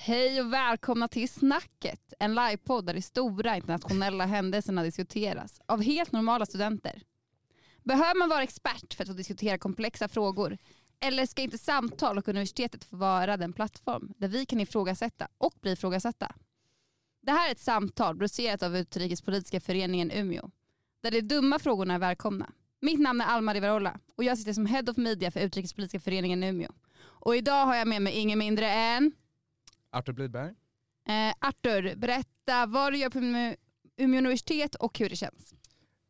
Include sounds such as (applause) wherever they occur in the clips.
Hej och välkomna till Snacket, en livepodd där de stora internationella händelserna diskuteras av helt normala studenter. Behöver man vara expert för att få diskutera komplexa frågor? Eller ska inte samtal och universitetet få vara den plattform där vi kan ifrågasätta och bli ifrågasatta? Det här är ett samtal producerat av Utrikespolitiska föreningen Umeå, där de dumma frågorna är välkomna. Mitt namn är Alma Rivarola och jag sitter som Head of Media för Utrikespolitiska föreningen Umeå. Och idag har jag med mig ingen mindre än Artur Blidberg. Eh, Artur, berätta vad du gör på Umeå universitet och hur det känns.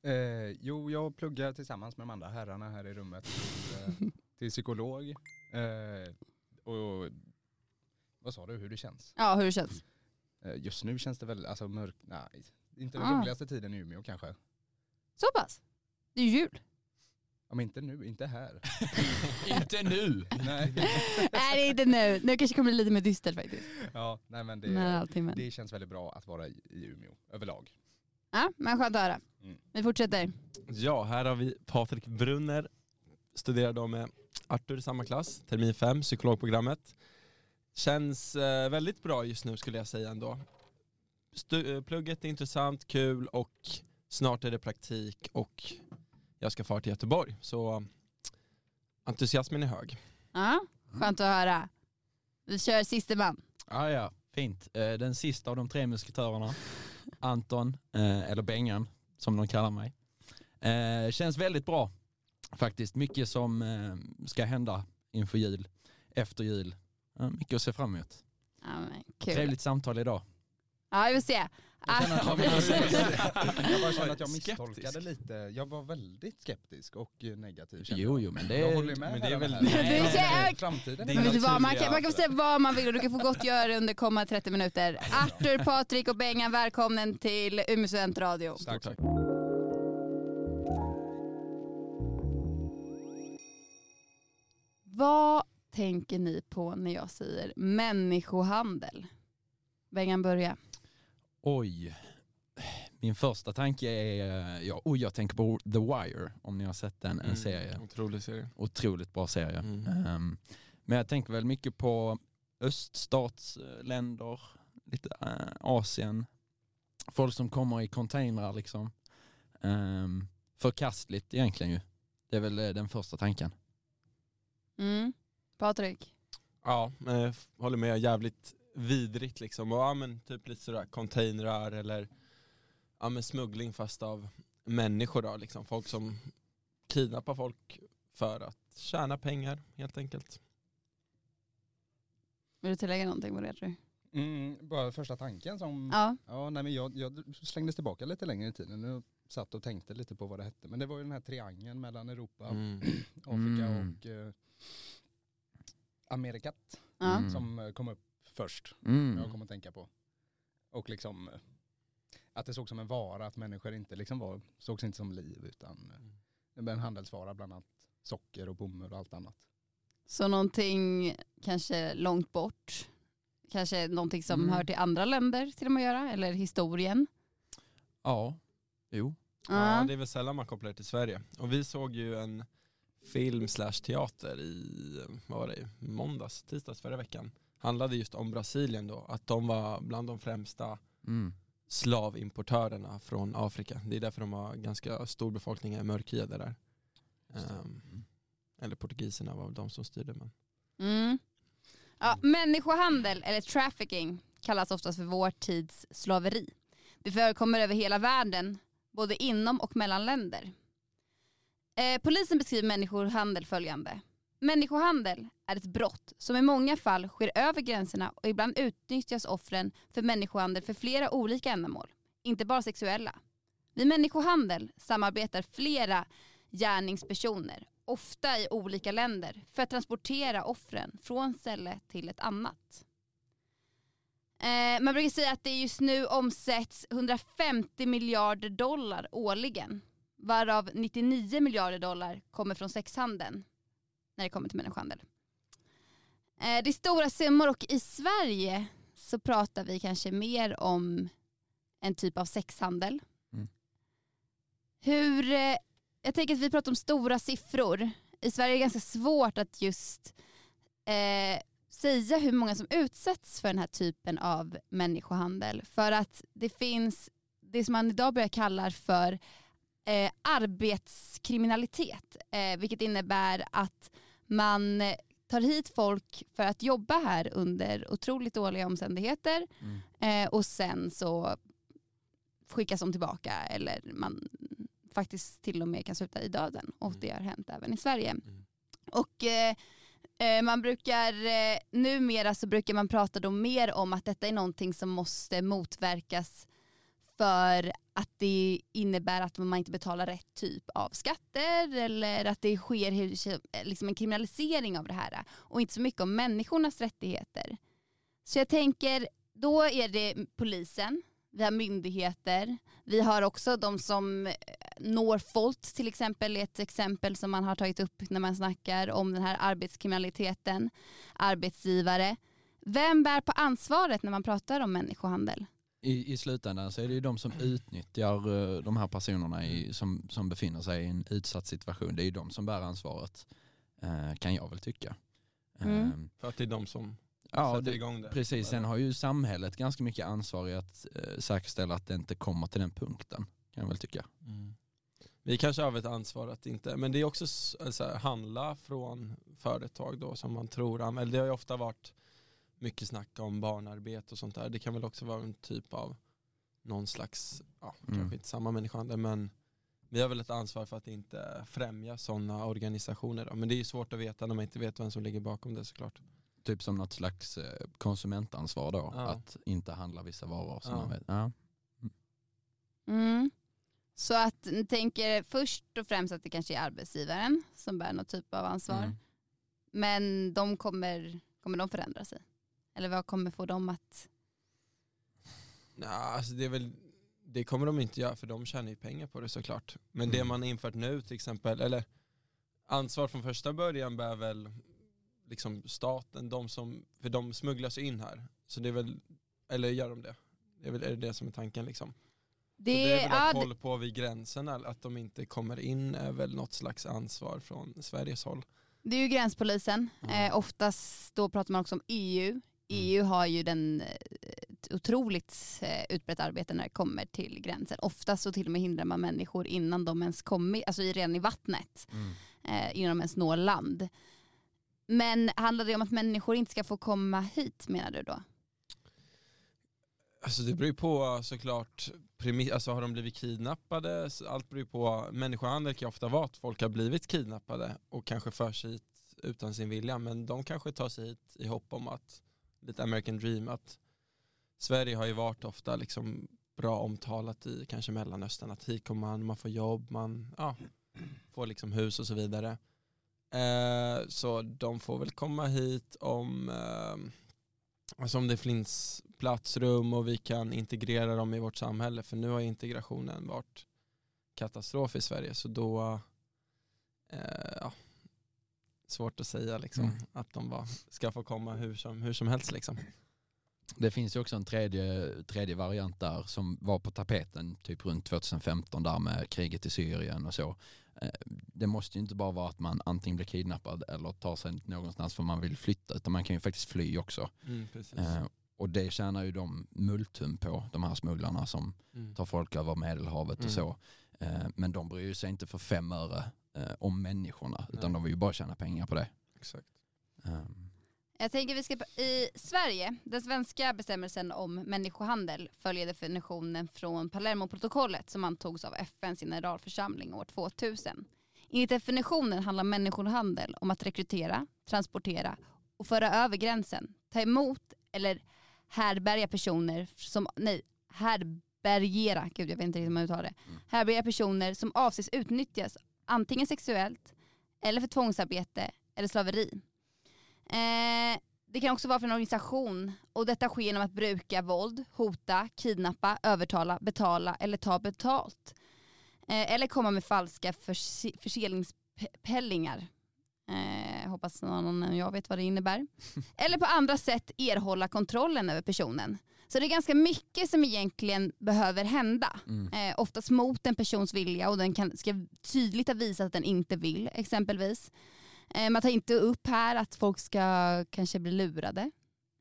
Eh, jo, jag pluggar tillsammans med de andra herrarna här i rummet till, eh, (laughs) till psykolog. Eh, och vad sa du, hur det känns? Ja, hur det känns. Eh, just nu känns det väl, alltså mörkt, nej, inte den Ah. roligaste tiden i Umeå kanske. Så pass? Det är ju jul. Om inte nu, inte här. (laughs) Inte nu! nej. Nej, det är inte nu. Nu kanske det kommer bli lite mer dystert faktiskt. Ja, nej men det, men. det känns väldigt bra att vara i, i Umeå överlag. Ja, men skönt att höra. Mm. Vi fortsätter. Ja, här har vi Patrik Brunner, studerar då med Artur i samma klass, termin 5, psykologprogrammet. Känns eh, väldigt bra just nu skulle jag säga ändå. Stu- plugget är intressant, kul och snart är det praktik och jag ska fara till Göteborg. Så entusiasmen är hög. Ja, skönt att höra. Vi kör siste man. Ah, ja, fint. Eh, Den sista av de tre musketörerna, (laughs) Anton, eh, eller Bengan som de kallar mig. Eh, Känns väldigt bra faktiskt. Mycket som ska hända inför jul, efter jul. Mycket att se fram emot. Ja, men, kul. Trevligt samtal idag. Ja, vi får se. Jag känner att jag, jag bara känner att jag Skeptisk. misstolkade lite. Jag var väldigt skeptisk och negativ. Jo, jo, men det Jag är... håller med men det är väl-. Det (laughs) är- Framtiden det är men vad, man, kan, naturliga- man kan få säga vad man vill och du kan få gott göra under kommande 30 minuter. Artur, Patrik och Bengan, välkommen till Umeå studentradio. Tack. tack. Vad tänker ni på när jag säger människohandel? Bengan börja. Oj. Min första tanke är, ja, oj, jag tänker på The Wire, om ni har sett den, en Mm, serie. Otrolig serie. Otroligt bra serie. Mm. Ehm, men jag tänker väl mycket på öststatsländer, lite eh, Asien. Folk som kommer i containrar liksom. Um, förkastligt egentligen ju. Det är väl eh, den första tanken. Mm. Patrik? Ja, eh, håller med. Jävligt vidrigt liksom. Och, ja, men typ lite sådär containrar eller ja, men smuggling fast av människor då, liksom. Folk som kidnappar folk för att tjäna pengar helt enkelt. Vill du tillägga någonting på det tror du? Mm, bara första tanken som, Ja. ja nej men jag, jag slängdes tillbaka lite längre i tiden. Jag satt och tänkte lite på vad det hette. Men det var ju den här triangeln mellan Europa, Mm. (clears throat) Afrika Mm. och eh, Amerikat. Mm. som eh, kom upp först. Mm. Jag kom att tänka på. Och liksom eh, att det såg som en vara, att människor inte liksom var, sågs inte som liv utan eh, det var en handelsvara bland annat socker och bomull och allt annat. Så någonting kanske långt bort? Kanske någonting som Mm. hör till andra länder till och med att göra? Eller historien? Ja, jo. Ja, det är väl sällan man kopplar det till Sverige. Och vi såg ju en film slash teater i, vad var det, måndags, tisdags förra veckan. Handlade just om Brasilien då, att de var bland de främsta Mm. slavimportörerna från Afrika. Det är därför de har ganska stor befolkning är mörkhyade där. Ehm, eller portugiserna var väl de som styrde men. Mm. Ja, människohandel eller trafficking kallas oftast för vår tids slaveri. Det förekommer över hela världen, både inom och mellan länder. Eh, polisen beskriver människohandel följande. Människohandel är ett brott som i många fall sker över gränserna och ibland utnyttjas offren för människohandel för flera olika ändamål, inte bara sexuella. Vid människohandel samarbetar flera gärningspersoner, ofta i olika länder, för att transportera offren från ställe till ett annat. Eh, man brukar säga att det just nu omsätts 150 miljarder dollar årligen, varav 99 miljarder dollar kommer från sexhandeln när det kommer till människohandel. Eh, det är stora summor och i Sverige så pratar vi kanske mer om en typ av sexhandel. Mm. Hur, eh, jag tänker att vi pratar om stora siffror. I Sverige är det ganska svårt att just eh, säga hur många som utsätts för den här typen av människohandel. För att det finns det som man idag börjar kalla för eh, arbetskriminalitet. Eh, vilket innebär att man tar hit folk för att jobba här under otroligt dåliga omständigheter Mm. eh, och sen så skickas de tillbaka eller man faktiskt till och med kan sluta i döden. Och Mm. det har hänt även i Sverige. Mm. Och eh, eh, man brukar, eh, numera så brukar man prata då mer om att detta är någonting som måste motverkas för att det innebär att man inte betalar rätt typ av skatter eller att det sker eh, liksom en kriminalisering av det här och inte så mycket om människornas rättigheter. Så jag tänker, då är det polisen, vi har myndigheter, vi har också de som eh, Norfolk till exempel är ett exempel som man har tagit upp när man snackar om den här arbetskriminaliteten, arbetsgivare. Vem bär på ansvaret när man pratar om människohandel? I, I slutändan så är det ju de som utnyttjar eh, de här personerna i, som, som befinner sig i en utsatt situation. Det är ju de som bär ansvaret, eh, kan jag väl tycka. Mm. Eh, För att det är de som ja, sätter det, igång det. precis. Sen har ju samhället ganska mycket ansvar i att eh, säkerställa att det inte kommer till den punkten, kan jag väl tycka. Mm. Vi kanske har ett ansvar att inte, men det är också så här, handla från företag då som man tror, eller det har ju ofta varit mycket snack om barnarbete och sånt där. Det kan väl också vara en typ av någon slags, ja Mm. kanske inte samma människohandel men vi har väl ett ansvar för att inte främja sådana organisationer då. Men det är ju svårt att veta när man inte vet vem som ligger bakom det såklart. Typ som något slags eh, konsumentansvar då, Ja. att inte handla vissa varor som Ja. man vet. Ja. Mm. Så att ni tänker först och främst att det kanske är arbetsgivaren som bär någon typ av ansvar. Mm. Men de kommer, kommer de förändra sig? Eller vad kommer få dem att... Nej, alltså det, är väl, det kommer de inte göra för de tjänar ju pengar på det såklart. Men det Mm. man har infört nu till exempel, eller ansvar från första början bär väl liksom staten, de som, för de smugglas in här. Så det är väl, eller gör de det? Det är väl är det, det som är tanken liksom. Det, så det är väl att ja, det, koll på vid gränserna, att de inte kommer in är väl något slags ansvar från Sveriges håll. det är ju gränspolisen. Mm. Eh, oftast då pratar man också om EU. EU har ju den eh, otroligt eh, utbrett arbete när det kommer till gränsen. Oftast så till och med hindrar man människor innan de ens kommer, alltså redan i vattnet, Mm. eh, innan de ens når land. Men handlar det om att människor inte ska få komma hit menar du då? Alltså det beror ju på såklart, alltså har de blivit kidnappade, allt beror ju på, människohandel kan ju ofta vara att folk har blivit kidnappade och kanske förs hit utan sin vilja men de kanske tar sig hit i hopp om att, lite American dream, att Sverige har ju varit ofta liksom bra omtalat i kanske Mellanöstern att hit kommer man, man får jobb, man ja, får liksom hus och så vidare. Eh, så de får väl komma hit om eh, Alltså om det finns platsrum och vi kan integrera dem i vårt samhälle. För nu har integrationen varit katastrof i Sverige. Så då, eh, ja, svårt att säga liksom, Mm. att de bara ska få komma hur som, hur som helst. Liksom. Det finns ju också en tredje, tredje variant där som var på tapeten typ runt 2015 där med kriget i Syrien och så. Eh, Det måste ju inte bara vara att man antingen blir kidnappad eller tar sig någonstans för man vill flytta utan man kan ju faktiskt fly också. precis. Eh, Och det tjänar ju de multum på, de här smugglarna som Mm. tar folk över Medelhavet Mm. och så. Eh, Men de bryr sig inte för fem öre eh, om människorna utan Nej. de vill ju bara tjäna pengar på det. Exakt. Um, Jag tänker vi ska, i Sverige, den svenska bestämmelsen om människohandel följer definitionen från Palermoprotokollet som antogs av FNs generalförsamling år 2000. Enligt definitionen handlar människohandel om att rekrytera, transportera och föra över gränsen, ta emot eller härbärga personer som, nej, härbärgera, gud jag vet inte riktigt hur man uttalar det, Mm. härbärga personer som avses utnyttjas antingen sexuellt eller för tvångsarbete eller slaveri. Eh, det kan också vara för en organisation och detta sker genom att bruka våld, hota, kidnappa, övertala, betala eller ta betalt. Eh, eller komma med falska förse förseningspenningar. Eh, hoppas någon än jag vet vad det innebär. (laughs) eller på andra sätt erhålla kontrollen över personen. Så det är ganska mycket som egentligen behöver hända. mm. Eh, oftast mot en persons vilja och den kan, ska tydligt ha visat att den inte vill exempelvis. Eh, man tar inte upp här att folk ska kanske bli lurade.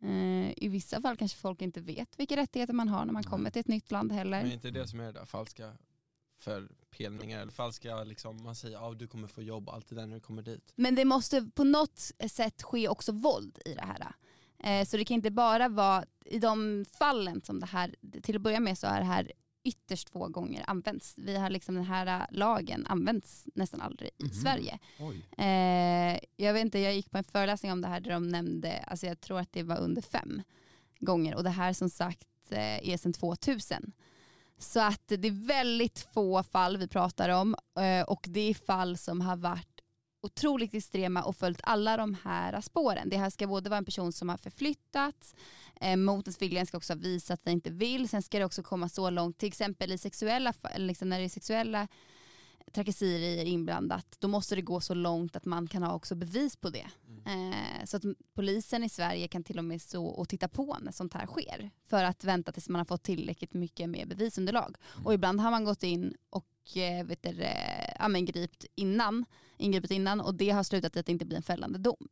Eh, I vissa fall kanske folk inte vet vilka rättigheter man har när man kommer till ett nytt land heller. Men är inte det som är det där falska förpelningar eller falska liksom, man säger att ah, du kommer få jobb allt det där när du kommer dit. Men det måste på något sätt ske också våld i det här. Eh, så det kan inte bara vara, i de fallen som det här, till att börja med så är det här ytterst få gånger används. Vi har liksom den här lagen används nästan aldrig i Mhm. Sverige. Eh, jag vet inte, jag gick på en föreläsning om det här där de nämnde, alltså jag tror att det var under fem gånger och det här som sagt eh, är sedan 2000. Så att det är väldigt få fall vi pratar om eh, och det är fall som har varit otroligt extrema och följt alla de här spåren. Det här ska både vara en person som har förflyttats, eh, mot ens vilja, ska också ha visat att den inte vill. Sen ska det också komma så långt, till exempel i sexuella, liksom när det är sexuella trakasserier inblandat, då måste det gå så långt att man kan ha också bevis på det. Eh, så att polisen i Sverige kan till och med stå och titta på när sånt här sker. För att vänta tills man har fått tillräckligt mycket mer bevisunderlag. Och ibland har man gått in och Eh, vet du, eh, ja, men gript innan, ingripit innan och det har slutat i att det inte blir en fällande dom.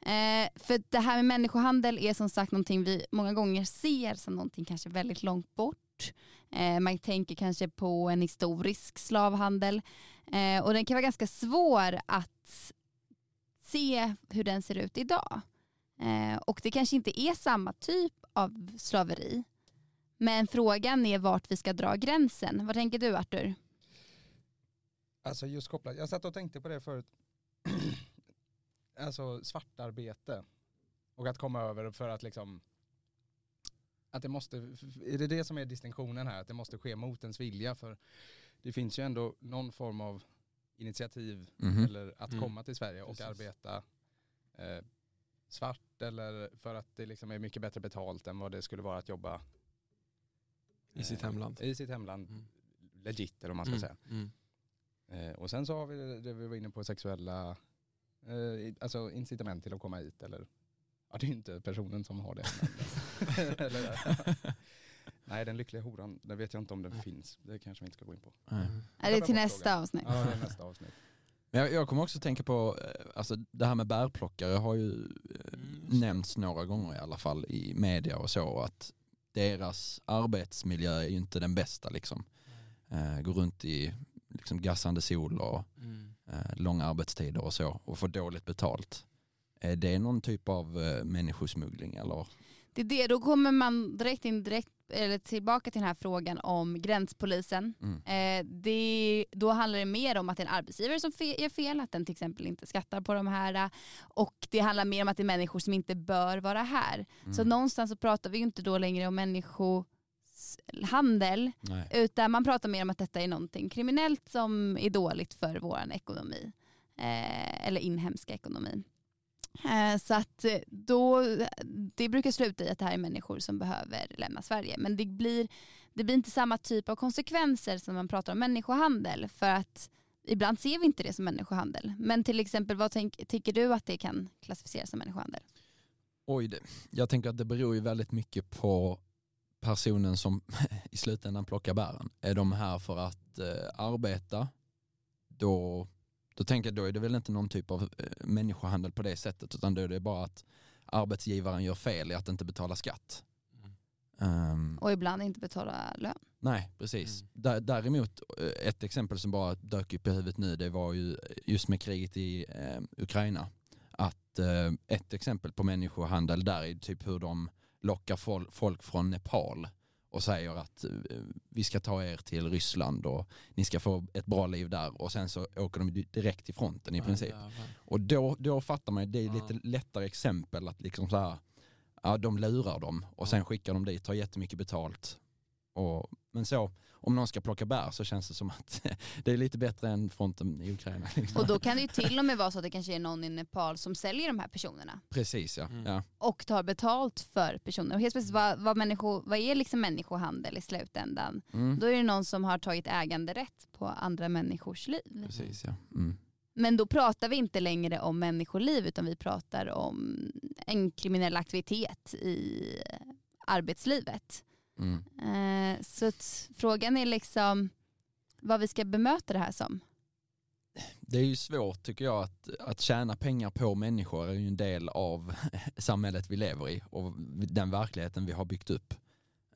Eh, för det här med människohandel är som sagt någonting vi många gånger ser som någonting kanske väldigt långt bort. Eh, man tänker kanske på en historisk slavhandel eh, och den kan vara ganska svår att se hur den ser ut idag. Eh, och det kanske inte är samma typ av slaveri. Men frågan är vart vi ska dra gränsen. Vad tänker du Artur? Alltså just kopplat, jag satt och tänkte på det förut. (clears throat) alltså svartarbete. Och att komma över för att liksom att det måste, är det det som är distinktionen här? Att det måste ske mot ens vilja? För det finns ju ändå någon form av initiativ Mhm. eller att Mm. komma till Sverige och Precis. arbeta eh, svart eller för att det liksom är mycket bättre betalt än vad det skulle vara att jobba I sitt eh, hemland. I sitt hemland, Mm. legit eller vad man ska Mm. säga. Mm. Eh, och sen så har vi det, vi var inne på sexuella eh, alltså incitament till att komma hit eller ja det är ju inte personen som har det. Men, (laughs) eller, nej den lyckliga horan, det vet jag inte om den Nej. finns. Det kanske vi inte ska gå in på. Nej. Är det bort till nästa avsnitt? Ja det är nästa avsnitt. (laughs) Men jag, jag kommer också tänka på, eh, alltså det här med bärplockare har ju eh, Mm, nämnts några gånger i alla fall i media och så att deras arbetsmiljö är ju inte den bästa liksom. Eh, går runt i liksom gassande sol och Mm. eh, långa arbetstider och så och får dåligt betalt. Är det någon typ av eh, människosmuggling eller? Det är det, då kommer man direkt in direkt, eller tillbaka till den här frågan om gränspolisen. Mm. Eh, det, då handlar det mer om att det är en arbetsgivare som fe, gör fel, att den till exempel inte skattar på de här. eh, Och det handlar mer om att det är människor som inte bör vara här. Så Mm. någonstans så pratar vi ju inte då längre om människohandel, Nej. utan man pratar mer om att detta är någonting kriminellt som är dåligt för vår ekonomi. Eh, eller inhemska ekonomi. Eh, så att eh, då, det brukar sluta i att det här är människor som behöver lämna Sverige. Men det blir, det blir inte samma typ av konsekvenser som man pratar om människohandel. För att ibland ser vi inte det som människohandel. Men till exempel, vad tänk, tycker du att det kan klassificeras som människohandel? Oj, jag tänker att det beror ju väldigt mycket på personen som (laughs) i slutändan plockar bären. Är de här för att eh, arbeta, då, då tänker jag då är det väl inte någon typ av eh, människohandel på det sättet utan då är det bara att arbetsgivaren gör fel i att inte betala skatt. Mm. Ehm, Och ibland inte betala lön. nej, precis. Mm. Dä- Däremot, eh, ett exempel som bara dök upp i huvudet nu, det var ju just med kriget i eh, Ukraina. Att eh, ett exempel på människohandel där är typ hur de lockar fol- folk från Nepal och säger att eh, vi ska ta er till Ryssland och ni ska få ett bra liv där och sen så åker de di- direkt till fronten i Ja, princip. Och då, då fattar man ju, det är lite lättare exempel att liksom så här, ja de lurar dem och sen skickar de dit, tar jättemycket betalt. Och, men så, om någon ska plocka bär så känns det som att (laughs) det är lite bättre än fronten i Ukraina. Liksom. Och då kan det ju till och med vara så att det kanske är någon i Nepal som säljer de här personerna. Precis ja. Mm. ja. och tar betalt för personer. Och helt plötsligt, vad, vad, människo, vad är liksom människohandel i slutändan? Mm. Då är det någon som har tagit äganderätt på andra människors liv. Precis ja. Mm. Men då pratar vi inte längre om människoliv utan vi pratar om en kriminell aktivitet i arbetslivet. Mm. Så att frågan är liksom vad vi ska bemöta det här som. det är ju svårt tycker jag att, att tjäna pengar på människor är ju en del av (laughs) samhället vi lever i och den verkligheten vi har byggt upp.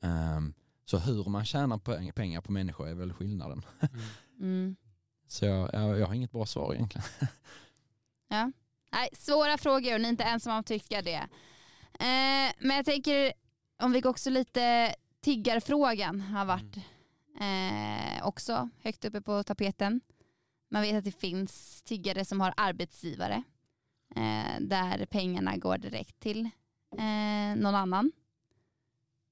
Ehm, så hur man tjänar pe- pengar på människor är väl skillnaden. (laughs) Mm. Mm. Så jag, jag, jag har inget bra svar egentligen. (laughs) Ja. Nej, svåra frågor och ni är inte ensamma om att tycka det. Eh, men jag tänker, om vi går också lite tiggarfrågan har varit eh, också högt uppe på tapeten. Man vet att det finns tiggare som har arbetsgivare eh, där pengarna går direkt till eh, någon annan.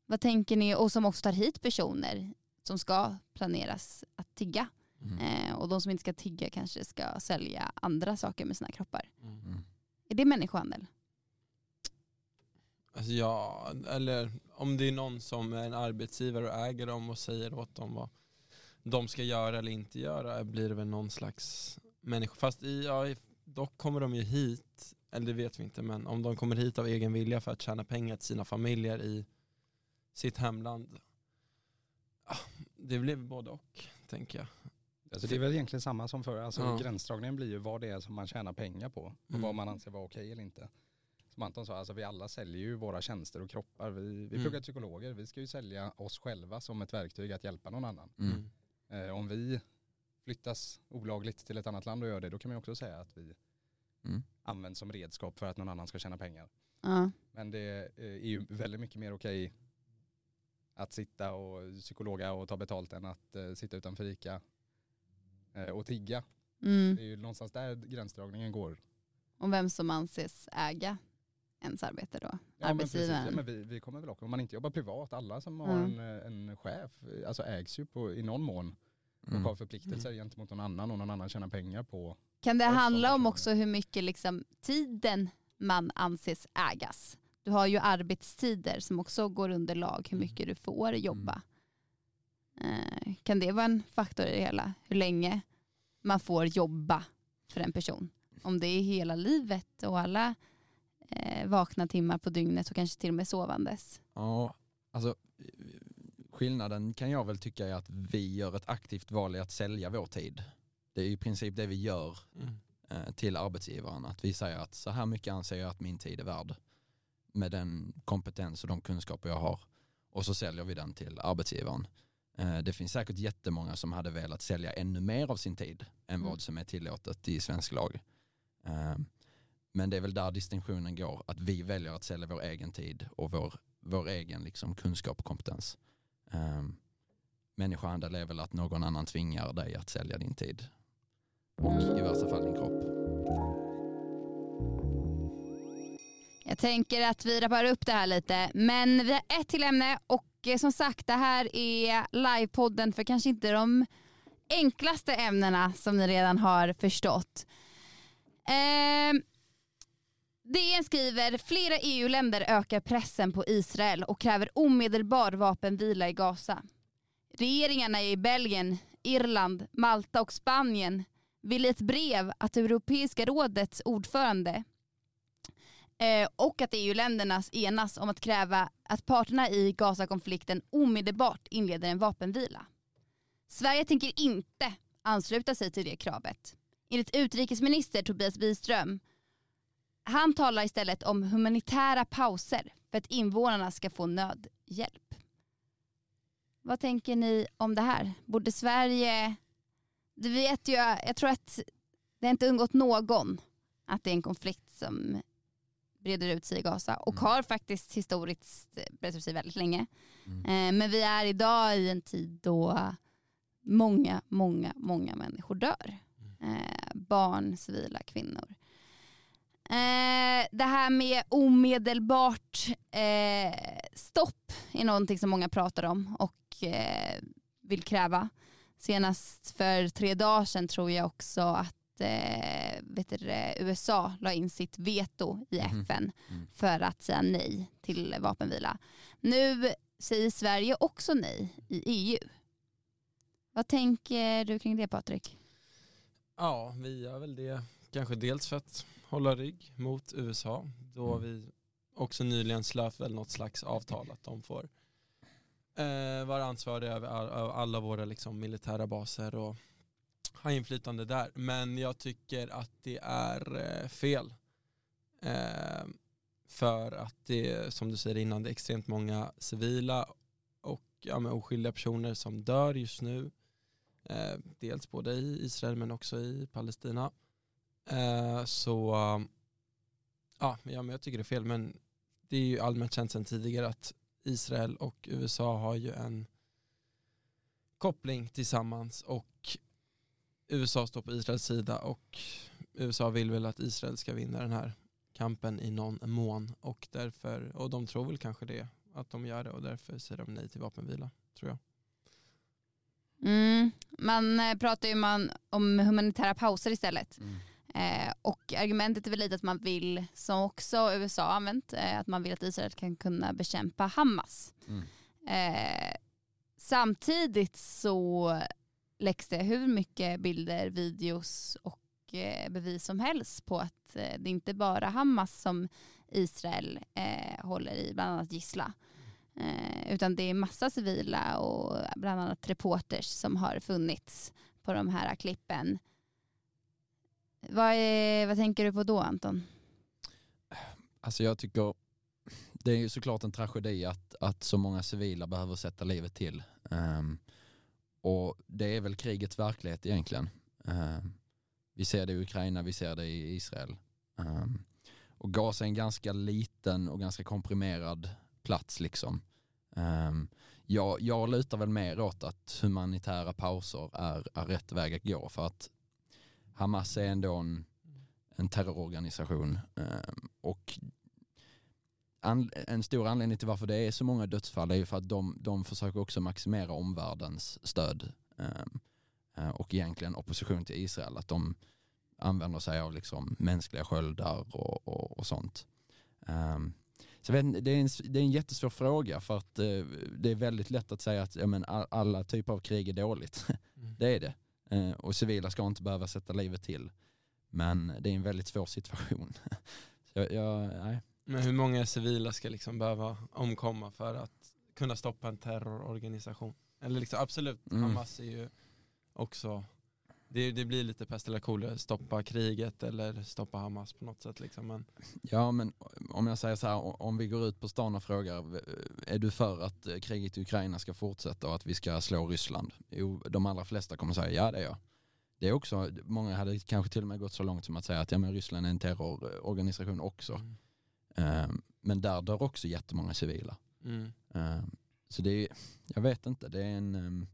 Vad tänker ni, och som också tar hit personer som ska planeras att tigga. Mm. Eh, och de som inte ska tigga kanske ska sälja andra saker med sina kroppar. Mm. Är det människohandel? Alltså ja, eller om det är någon som är en arbetsgivare och äger dem och säger åt dem vad de ska göra eller inte göra blir det väl någon slags människa. Fast i, ja, dock kommer de ju hit, eller det vet vi inte, men om de kommer hit av egen vilja för att tjäna pengar till sina familjer i sitt hemland. Det blir både och, tänker jag. Alltså det är väl egentligen samma som förr. Alltså Ja. Gränsdragningen blir ju vad det är som man tjänar pengar på och Mm. vad man anser vara okej eller inte. Som Anton sa, alltså vi alla säljer ju våra tjänster och kroppar. Vi, vi Mm. pluggar psykologer, vi ska ju sälja oss själva som ett verktyg att hjälpa någon annan. Mm. Eh, om vi flyttas olagligt till ett annat land och gör det, då kan man ju också säga att vi Mm. används som redskap för att någon annan ska tjäna pengar. Ja. Men det eh, är ju väldigt mycket mer okej att sitta och psykologa och ta betalt än att eh, sitta utanför ICA eh, och tigga. Mm. Det är ju någonstans där gränsdragningen går. Och vem som anses äga ens arbete då? Ja, men, precis. Arbetsgivaren. ja, men vi, vi kommer väl också, om man inte jobbar privat, alla som har Mm. en, en chef, alltså ägs ju på, i någon mån och Mm. har förpliktelser gentemot någon annan och någon annan tjänar pengar på. Kan det handla om också hur mycket liksom tiden man anses ägas? Du har ju arbetstider som också går under lag, hur mycket du får jobba. Eh, kan det vara en faktor i det hela? Hur länge man får jobba för en person? Om det är hela livet och alla vakna timmar på dygnet och kanske till och med sovandes. Ja, alltså skillnaden kan jag väl tycka är att vi gör ett aktivt val i att sälja vår tid. Det är i princip det vi gör Mm. eh, till arbetsgivaren. Att vi säger att så här mycket anser jag att min tid är värd med den kompetens och de kunskaper jag har. Och så säljer vi den till arbetsgivaren. Eh, Det finns säkert jättemånga som hade velat sälja ännu mer av sin tid än Mm. vad som är tillåtet i svensk lag. Men det är väl där distinktionen går, att vi väljer att sälja vår egen tid och vår, vår egen liksom kunskap ehm, och kompetens. Um, människohandel är väl att någon annan tvingar dig att sälja din tid. Och i värsta fall din kropp. Jag tänker att vi rappar upp det här lite. Men vi har ett till ämne och eh, som sagt det här är livepodden för kanske inte de enklaste ämnena som ni redan har förstått. Ehm, DN skriver flera EU-länder ökar pressen på Israel och kräver omedelbar vapenvila i Gaza. Regeringarna i Belgien, Irland, Malta och Spanien vill i ett brev att Europeiska rådets ordförande eh, och att EU-länderna enas om att kräva att parterna i Gaza-konflikten omedelbart inleder en vapenvila. Sverige tänker inte ansluta sig till det kravet. Enligt utrikesminister Tobias Biström han talar istället om humanitära pauser för att invånarna ska få nödhjälp. Vad tänker ni om det här? Borde Sverige... Du vet ju, jag tror att det har inte undgått någon att det är en konflikt som breder ut sig i Gaza och Mm. har faktiskt historiskt brett ut sig väldigt länge. Mm. Eh, Men vi är idag i en tid då många, många, många människor dör. Eh, barn, civila, kvinnor. Eh, det här med omedelbart eh, stopp är någonting som många pratar om och eh, vill kräva. Senast för tre dagar sedan tror jag också att eh, vet du, USA la in sitt veto i Mhm. FN Mm. för att säga nej till vapenvila. Nu säger Sverige också nej i EU. Vad tänker du kring det Patrik? Ja, vi gör väl det kanske dels för att hålla rygg mot USA då Mm. vi också nyligen slöt väl något slags avtal att de får eh, vara ansvariga över all, över alla våra liksom, militära baser och ha inflytande där. Men jag tycker att det är eh, fel. Eh, för att det, som du säger innan, det är extremt många civila och ja, oskyldiga personer som dör just nu. Eh, dels både i Israel men också i Palestina. Eh, så ja, ja, men jag tycker det är fel. Men det är ju allmänt känt sedan tidigare att Israel och USA har ju en koppling tillsammans och USA står på Israels sida och USA vill väl att Israel ska vinna den här kampen i någon mån och därför, och de tror väl kanske det, att de gör det och därför säger de nej till vapenvila, tror jag. Mm. Man eh, pratar ju man om humanitära pauser istället. Mm. Eh, och argumentet är väl lite att man vill, som också USA har använt, eh, att man vill att Israel kan kunna bekämpa Hamas. Mm. Eh, samtidigt så läggs det hur mycket bilder, videos och eh, bevis som helst på att eh, det inte bara Hamas som Israel håller i, bland annat gissla. Utan det är massa civila och bland annat reporters som har funnits på de här klippen. Vad, är, vad tänker du på då Anton? Alltså jag tycker det är ju såklart en tragedi att, att så många civila behöver sätta livet till. Um, och det är väl krigets verklighet egentligen. Um, vi ser det i Ukraina, vi ser det i Israel. Um, och Gaza är en ganska liten och ganska komprimerad plats liksom. jag, jag lutar väl mer åt att humanitära pauser är, är rätt väg att gå för att Hamas är ändå en, en terrororganisation och en stor anledning till varför det är så många dödsfall är ju för att de, de försöker också maximera omvärldens stöd ehm, eh, och egentligen opposition till Israel. Att de använder sig av liksom mänskliga sköldar och, och, och sånt. Um, så vet, det, är en, det är en jättesvår fråga för att uh, det är väldigt lätt att säga att ja, men alla typer av krig är dåligt. (laughs) Mm. det är det. Uh, och civila ska inte behöva sätta livet till. Men det är en väldigt svår situation. (laughs) så jag, jag, nej. Men hur många civila ska liksom behöva omkomma för att kunna stoppa en terrororganisation? Eller liksom, absolut, mm. Hamas är ju också, det, det blir lite pest eller kolera, stoppa kriget eller stoppa Hamas på något sätt. Liksom. Men... Ja men om jag säger så här, om vi går ut på stan och frågar, är du för att kriget i Ukraina ska fortsätta och att vi ska slå Ryssland? Jo, de allra flesta kommer säga ja det är jag. Det är också, många hade kanske till och med gått så långt som att säga att ja, men Ryssland är en terrororganisation också. Mm. Ehm, men där dör också jättemånga civila. Mm. Ehm, så det är, jag vet inte, det är en... Um,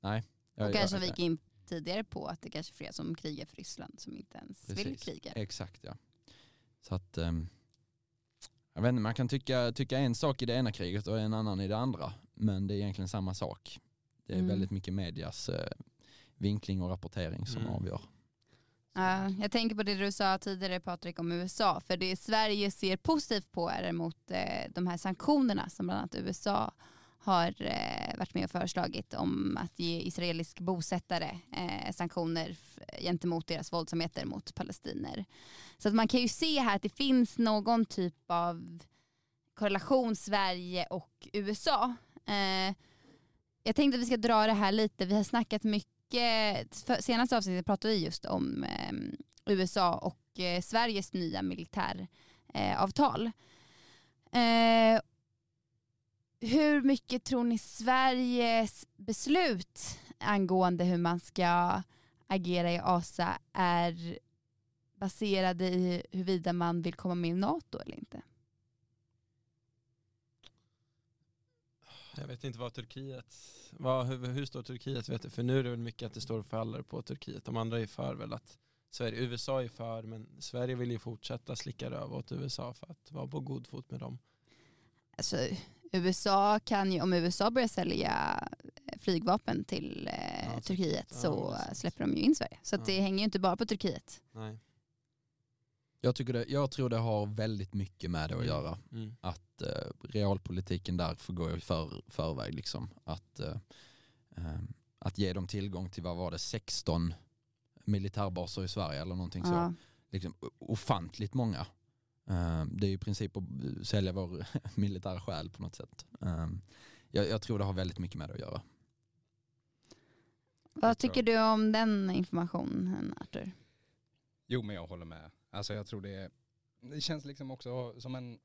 nej. Och kanske jag, vi gick in tidigare på att det kanske är fler som krigar för Ryssland som inte ens precis, vill kriga. Exakt ja. Så att, um, jag vet inte, man kan tycka, tycka en sak i det ena kriget och en annan i det andra. Men det är egentligen samma sak. Det är mm. väldigt mycket medias uh, vinkling och rapportering som mm. avgör. Ja, jag tänker på det du sa tidigare Patrik om USA, för det Sverige ser positivt på är mot eh, de här sanktionerna som bland annat USA har eh, varit med och föreslagit om att ge israelisk bosättare eh, sanktioner gentemot deras våldsamheter mot palestiner. Så att man kan ju se här att det finns någon typ av korrelation Sverige och USA. Eh, jag tänkte att vi ska dra det här lite, vi har snackat mycket senaste avsnittet pratade vi just om eh, USA och eh, Sveriges nya militäravtal. Eh, eh, hur mycket tror ni Sveriges beslut angående hur man ska agera i ASA är baserade i huruvida man vill komma med i NATO eller inte? Jag vet inte vad Turkiet, vad, hur, hur står Turkiet vet du? För nu är det väl mycket att det står och faller på Turkiet. De andra är för väl att Sverige, USA är för men Sverige vill ju fortsätta slicka röv åt USA för att vara på god fot med dem. Alltså, USA kan ju, om USA börjar sälja flygvapen till eh, ja, Turkiet ja, så släpper de ju in Sverige. Så ja. det hänger ju inte bara på Turkiet. Nej. Jag, tycker det, jag tror det har väldigt mycket med det att mm. göra. Mm. Att eh, realpolitiken där får gå i för, förväg. Liksom. Att, eh, eh, att ge dem tillgång till, vad var det, 16 militärbaser i Sverige eller någonting ja. så. Liksom, ofantligt många. Eh, det är i princip att sälja vår (laughs) militära själ på något sätt. Eh, jag, jag tror det har väldigt mycket med det att göra. Vad tycker du om den informationen Arthur? Jo men jag håller med. Alltså jag tror det, det känns liksom också som en,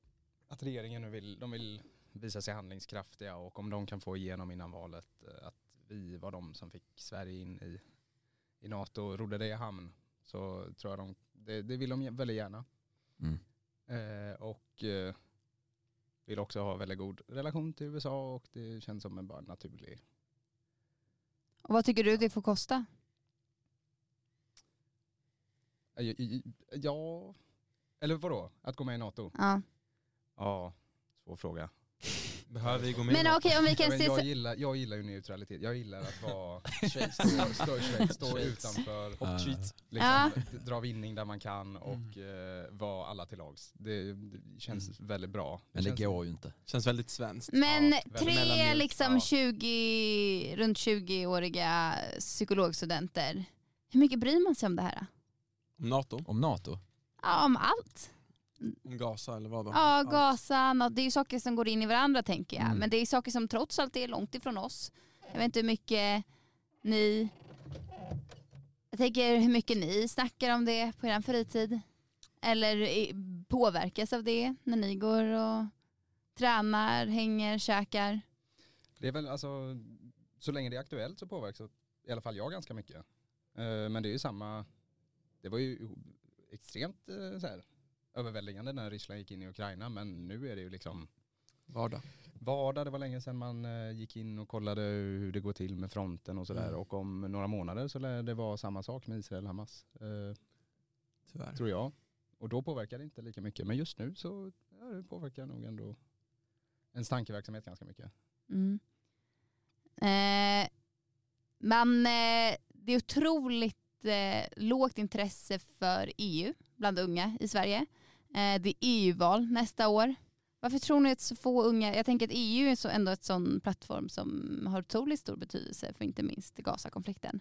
att regeringen nu vill, de vill visa sig handlingskraftiga och om de kan få igenom innan valet eh, att vi var de som fick Sverige in i, i NATO och rodde det i hamn så tror jag de, det, det vill de väldigt gärna. Mm. Eh, och eh, vill också ha väldigt god relation till USA och det känns som en bara naturlig Och vad tycker du det får kosta? Ja, eller vadå? Att gå med i NATO? Ja. Ja, svår fråga. Behöver vi gå med? Men okej om vi Jag, kan se jag, gillar, jag gillar ju neutralitet. Jag gillar att vara Schweiz, stå, stå, stå utanför, Ja. Treat. liksom, Ja. d- dra vinning där man kan och eh, vara alla till lags. Det, det känns väldigt bra. Men det känns, går ju inte. Känns väldigt svenskt. Men Ja, väldigt tre liksom ja. 20, runt 20-åriga psykologstudenter. Hur mycket bryr man sig om det här? Om NATO? Om NATO? Ja, om allt. Om Gaza eller vad då? Ja. Gaza, det är ju saker som går in i varandra tänker jag. Mm. Men det är saker som trots allt är långt ifrån oss. Jag vet inte hur mycket ni... Jag tänker hur mycket ni snackar om det på er fritid. Eller påverkas av det när ni går och tränar, hänger, käkar. det är väl alltså, så länge det är aktuellt så påverkas i alla fall jag ganska mycket. Eh, men det är ju samma, det var ju extremt eh, så här, överväldigande när Ryssland gick in i Ukraina men nu är det ju liksom Vardag. vardag. Det var länge sedan man eh, gick in och kollade hur det går till med fronten och sådär. Mm. Och om några månader så lär det vara samma sak med Israel och Hamas. Eh, Tyvärr. tror jag. Och då påverkar det inte lika mycket. Men just nu så ja, det påverkar nog ändå ens tankeverksamhet ganska mycket. Mm. Eh, men eh, det är otroligt eh, lågt intresse för EU bland unga i Sverige. Eh, det är EU-val nästa år. Varför tror ni att så få unga, jag tänker att EU är så ändå ett sån plattform som har otroligt stor betydelse för inte minst Gaza-konflikten.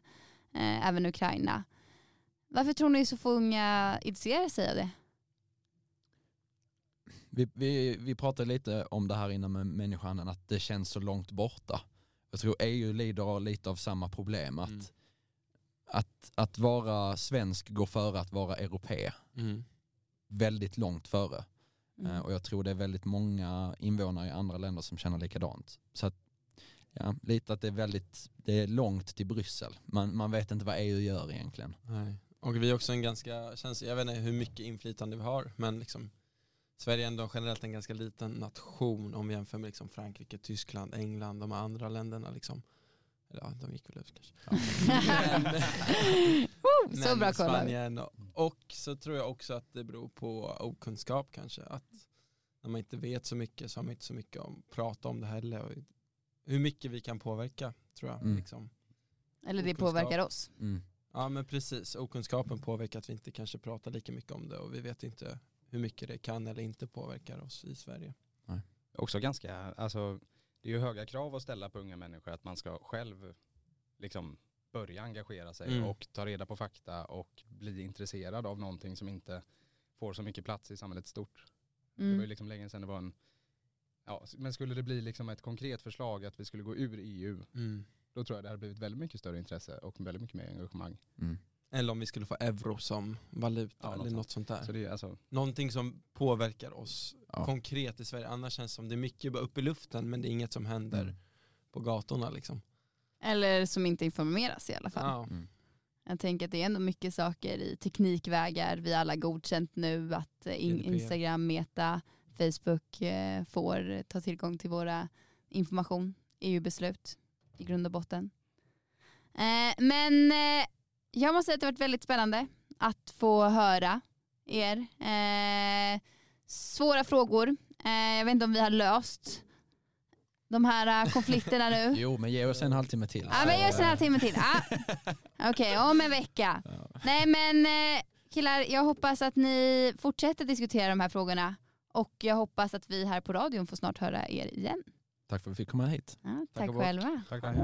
Eh, även Ukraina. Varför tror ni så få unga intresserar sig av det? Vi, vi, vi pratade lite om det här innan med människohandeln, att det känns så långt borta. Jag tror EU lider lite av samma problem, att, Mm. att, att vara svensk går före att vara europé. Mm. Väldigt långt före. Mm. Eh, Och jag tror det är väldigt många invånare i andra länder som känner likadant. Så att, ja, lite att det är väldigt, det är långt till Bryssel. Man, man vet inte vad EU gör egentligen. Nej. Och vi är också en ganska, känns, jag vet inte hur mycket inflytande vi har, men liksom Sverige är ändå generellt en ganska liten nation om vi jämför med liksom Frankrike, Tyskland, England, de andra länderna. Liksom. Ja, de gick väl ut kanske. Men- (laughs) Woo, så bra koll. Spanien och, och så tror jag också att det beror på okunskap kanske. Att när man inte vet så mycket så har man inte så mycket att prata om det heller. Och hur mycket vi kan påverka tror jag. Mm. Liksom. Eller det okunskap. påverkar oss. Mm. Ja men precis, okunskapen påverkar att vi inte kanske pratar lika mycket om det och vi vet inte hur mycket det kan eller inte påverkar oss i Sverige. Också ganska, alltså det är ju höga krav att ställa på unga människor att man ska själv liksom börja engagera sig Mm. och ta reda på fakta och bli intresserad av någonting som inte får så mycket plats i samhället stort. Det var ju Mm. liksom länge sedan det var en, ja, men skulle det bli liksom ett konkret förslag att vi skulle gå ur EU, då tror jag det hade blivit väldigt mycket större intresse och väldigt mycket mer engagemang. Eller om vi skulle få euro som valuta Ja, eller något något sånt där. Så det är alltså, Någonting som påverkar oss Ja. konkret i Sverige. Annars känns det som det är mycket bara upp i luften men det är inget som händer Mm. på gatorna liksom. Eller som inte informeras i alla fall. Ja. Mm. Jag tänker att det är ändå mycket saker i teknikvägar vi alla godkänt nu att eh, in. Instagram, Meta, Facebook eh, får ta tillgång till våra information, EU-beslut i grund och botten. Eh, men jag måste säga att det har varit väldigt spännande att få höra er. Eh, svåra frågor. Eh, jag vet inte om vi har löst de här eh, konflikterna nu. (laughs) Jo men ge oss en halvtimme till. Ja men ge oss en halvtimme till. Ah. (laughs) Okej, om en vecka. Ja. Nej men eh, killar, jag hoppas att ni fortsätter diskutera de här frågorna. Och jag hoppas att vi här på radion får snart höra er igen. Tack för att vi fick komma hit. Ja, tack bock. själva. tack, tack.